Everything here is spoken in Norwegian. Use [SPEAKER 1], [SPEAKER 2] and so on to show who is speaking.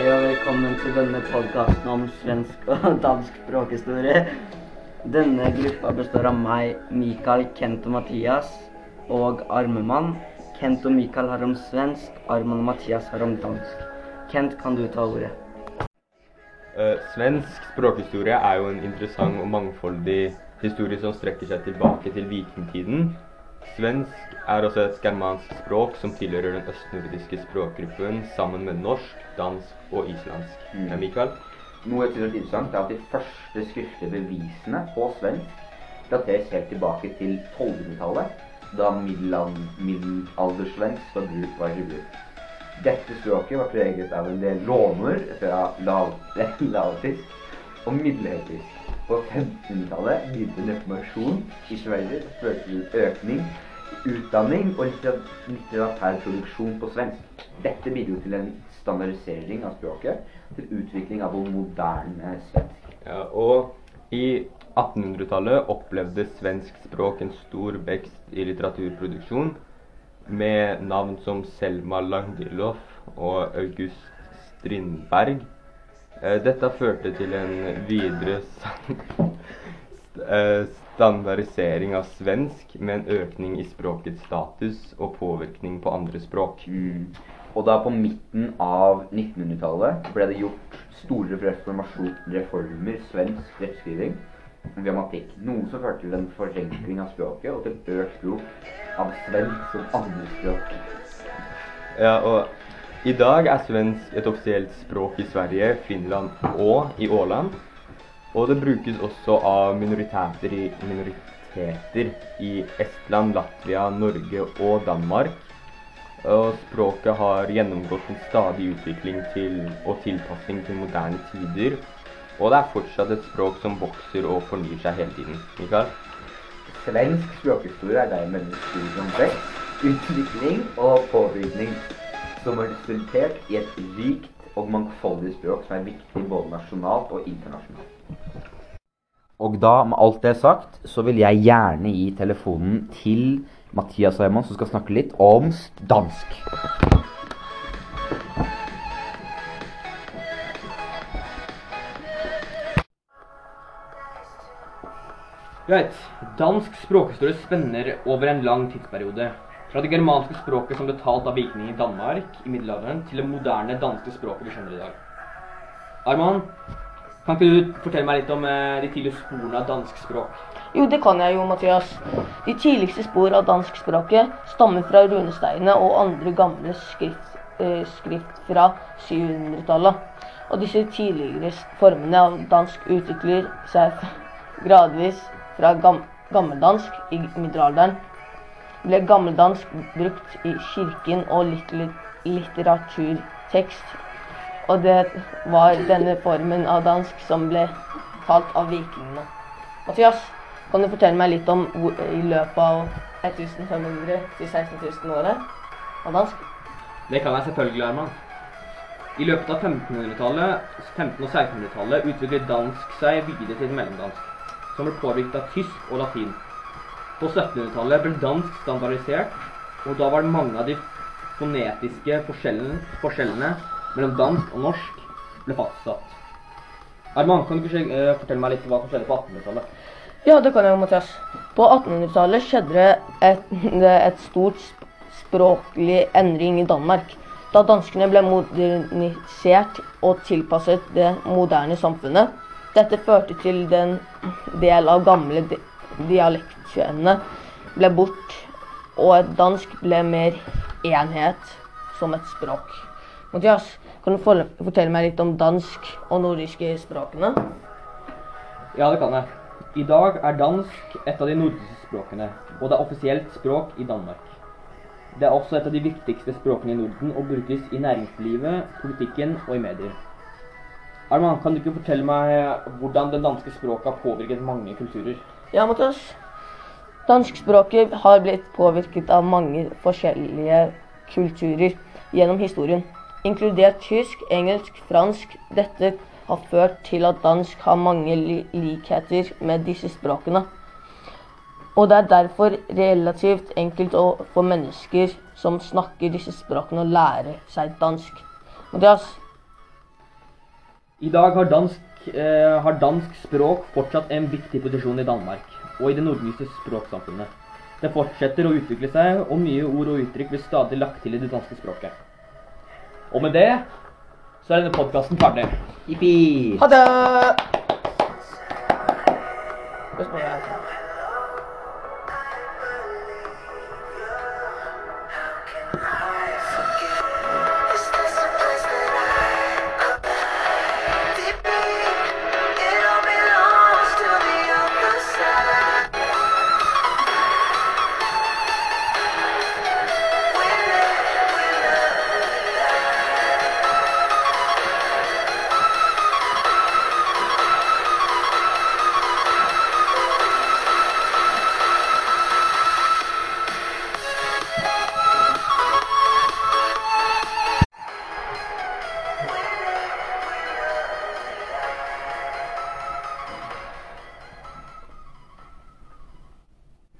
[SPEAKER 1] Hei og velkommen til denne podkasten om svensk og dansk språkhistorie. Denne gruppa består av meg, Mikael, Kent og Mathias, og Armemann. Kent og Mikael har om svensk, Arman og Mathias har om dansk. Kent, kan du ta ordet?
[SPEAKER 2] Uh, svensk språkhistorie er jo en interessant og mangfoldig historie som strekker seg tilbake til vikingtiden. Svensk er også et germansk språk som tilhører den østnordiske språkgruppen sammen med norsk, dansk og islandsk.
[SPEAKER 3] Mm.
[SPEAKER 2] Ja, Mikael?
[SPEAKER 3] Noe jeg synes er interessant, er at de første skriftlige bevisene på svensk dateres helt tilbake til 1200-tallet, da middelaldersvensk var bruk var i bruk. Dette språket var preget av en del låner fra lav, lavtysk og middelhøytysk. På 1500-tallet begynte en reformasjon i Sverige som førte til økning i utdanning og litter- litterær produksjon på svensk. Dette bidro til en standardisering av språket, til utvikling av moderne svensk.
[SPEAKER 2] Ja, og i 1800-tallet opplevde svensk språk en stor vekst i litteraturproduksjon med navn som Selma Lagerlof og August Strindberg. Eh, Dette førte til en videre eh, standardisering av svensk med en økning i språkets status og påvirkning på andre språk.
[SPEAKER 3] Mm. Og da på midten av 1900-tallet ble det gjort store reformasjonsreformer svensk rettskriving og grammatikk. Noe som førte til en forenkling av språket og til økt bruk av svensk som andrespråk.
[SPEAKER 2] Ja, og i dag er svensk et offisielt språk i Sverige, Finland og i Åland. Og det brukes også av minoriteter i, minoriteter i Estland, Latvia, Norge og Danmark. Og språket har gjennomgått en stadig utvikling til, og tilpasning til moderne tider. Og det er fortsatt et språk som vokser og fornyer seg hele tiden. Mikael?
[SPEAKER 3] Svensk språkhistorie er dermed en stor kompleks utvikling og påvirkning som har resultert i et rikt og mangfoldig språk som er viktig både nasjonalt og internasjonalt. Og da, med alt det sagt, så vil jeg gjerne gi telefonen til Mathias Heimann, som skal snakke litt om dansk.
[SPEAKER 4] Greit. Dansk språkhistorie spenner over en lang tidsperiode. Fra det germanske språket som ble talt av vikingene i Danmark i middelalderen, til det moderne danske språket vi skjønner i dag. Arman, kan ikke du fortelle meg litt om eh, de tidlige sporene av dansk språk?
[SPEAKER 5] Jo, det kan jeg jo, Mathias. De tidligste spor av danskspråket stammer fra runesteinene og andre gamle skrift, eh, skrift fra 700-tallet. Og disse tidligere formene av dansk utvikler seg gradvis fra gam gammeldansk i middelalderen. Ble gammeldansk brukt i kirken og litter litteraturtekst. Og det var denne formen av dansk som ble talt av vikingene. Mathias, kan du fortelle meg litt om i løpet av 1500 til 16 000 året av dansk?
[SPEAKER 4] Det kan jeg selvfølgelig, Arman. I løpet av 1500-tallet 1500- og 1600-tallet utviklet dansk seg videre til mellomdansk, som ble påvirket av tysk og latin. På 1700-tallet ble dansk standardisert, og da var det mange av de fonetiske forskjellene, forskjellene mellom dansk og norsk ble fastsatt. Arman, kan du ikke eh, fortelle meg litt hva som skjedde på 1800-tallet?
[SPEAKER 5] Ja, det kan jeg Mathias. På 1800-tallet skjedde det et, et stort språklig endring i Danmark. Da danskene ble modernisert og tilpasset det moderne samfunnet. Dette førte til den del av gamle di dialektkjønnene ble bort, og dansk ble mer enhet som et språk. Mathias, kan du fortelle meg litt om dansk og nordiske språkene?
[SPEAKER 4] Ja, det kan jeg. I dag er dansk et av de nordiske språkene, og det er offisielt språk i Danmark. Det er også et av de viktigste språkene i Norden og brukes i næringslivet, politikken og i medier. Arman, kan du ikke fortelle meg hvordan det danske språket har påvirket mange kulturer?
[SPEAKER 5] Ja, Mathias. Danskspråket har blitt påvirket av mange forskjellige kulturer gjennom historien, inkludert tysk, engelsk, fransk. Dette har ført til at dansk har mange li likheter med disse språkene. Og det er derfor relativt enkelt å, få mennesker som snakker disse språkene, å lære seg dansk. Mathias,
[SPEAKER 4] I dag har dansk, eh, har dansk språk fortsatt en viktig posisjon i Danmark og i det nordligste språksamfunnet. Det fortsetter å utvikle seg, og nye ord og uttrykk blir stadig lagt til i det danske språket. Og med det så er denne podkasten ferdig.
[SPEAKER 3] Jippi!
[SPEAKER 5] Ha det!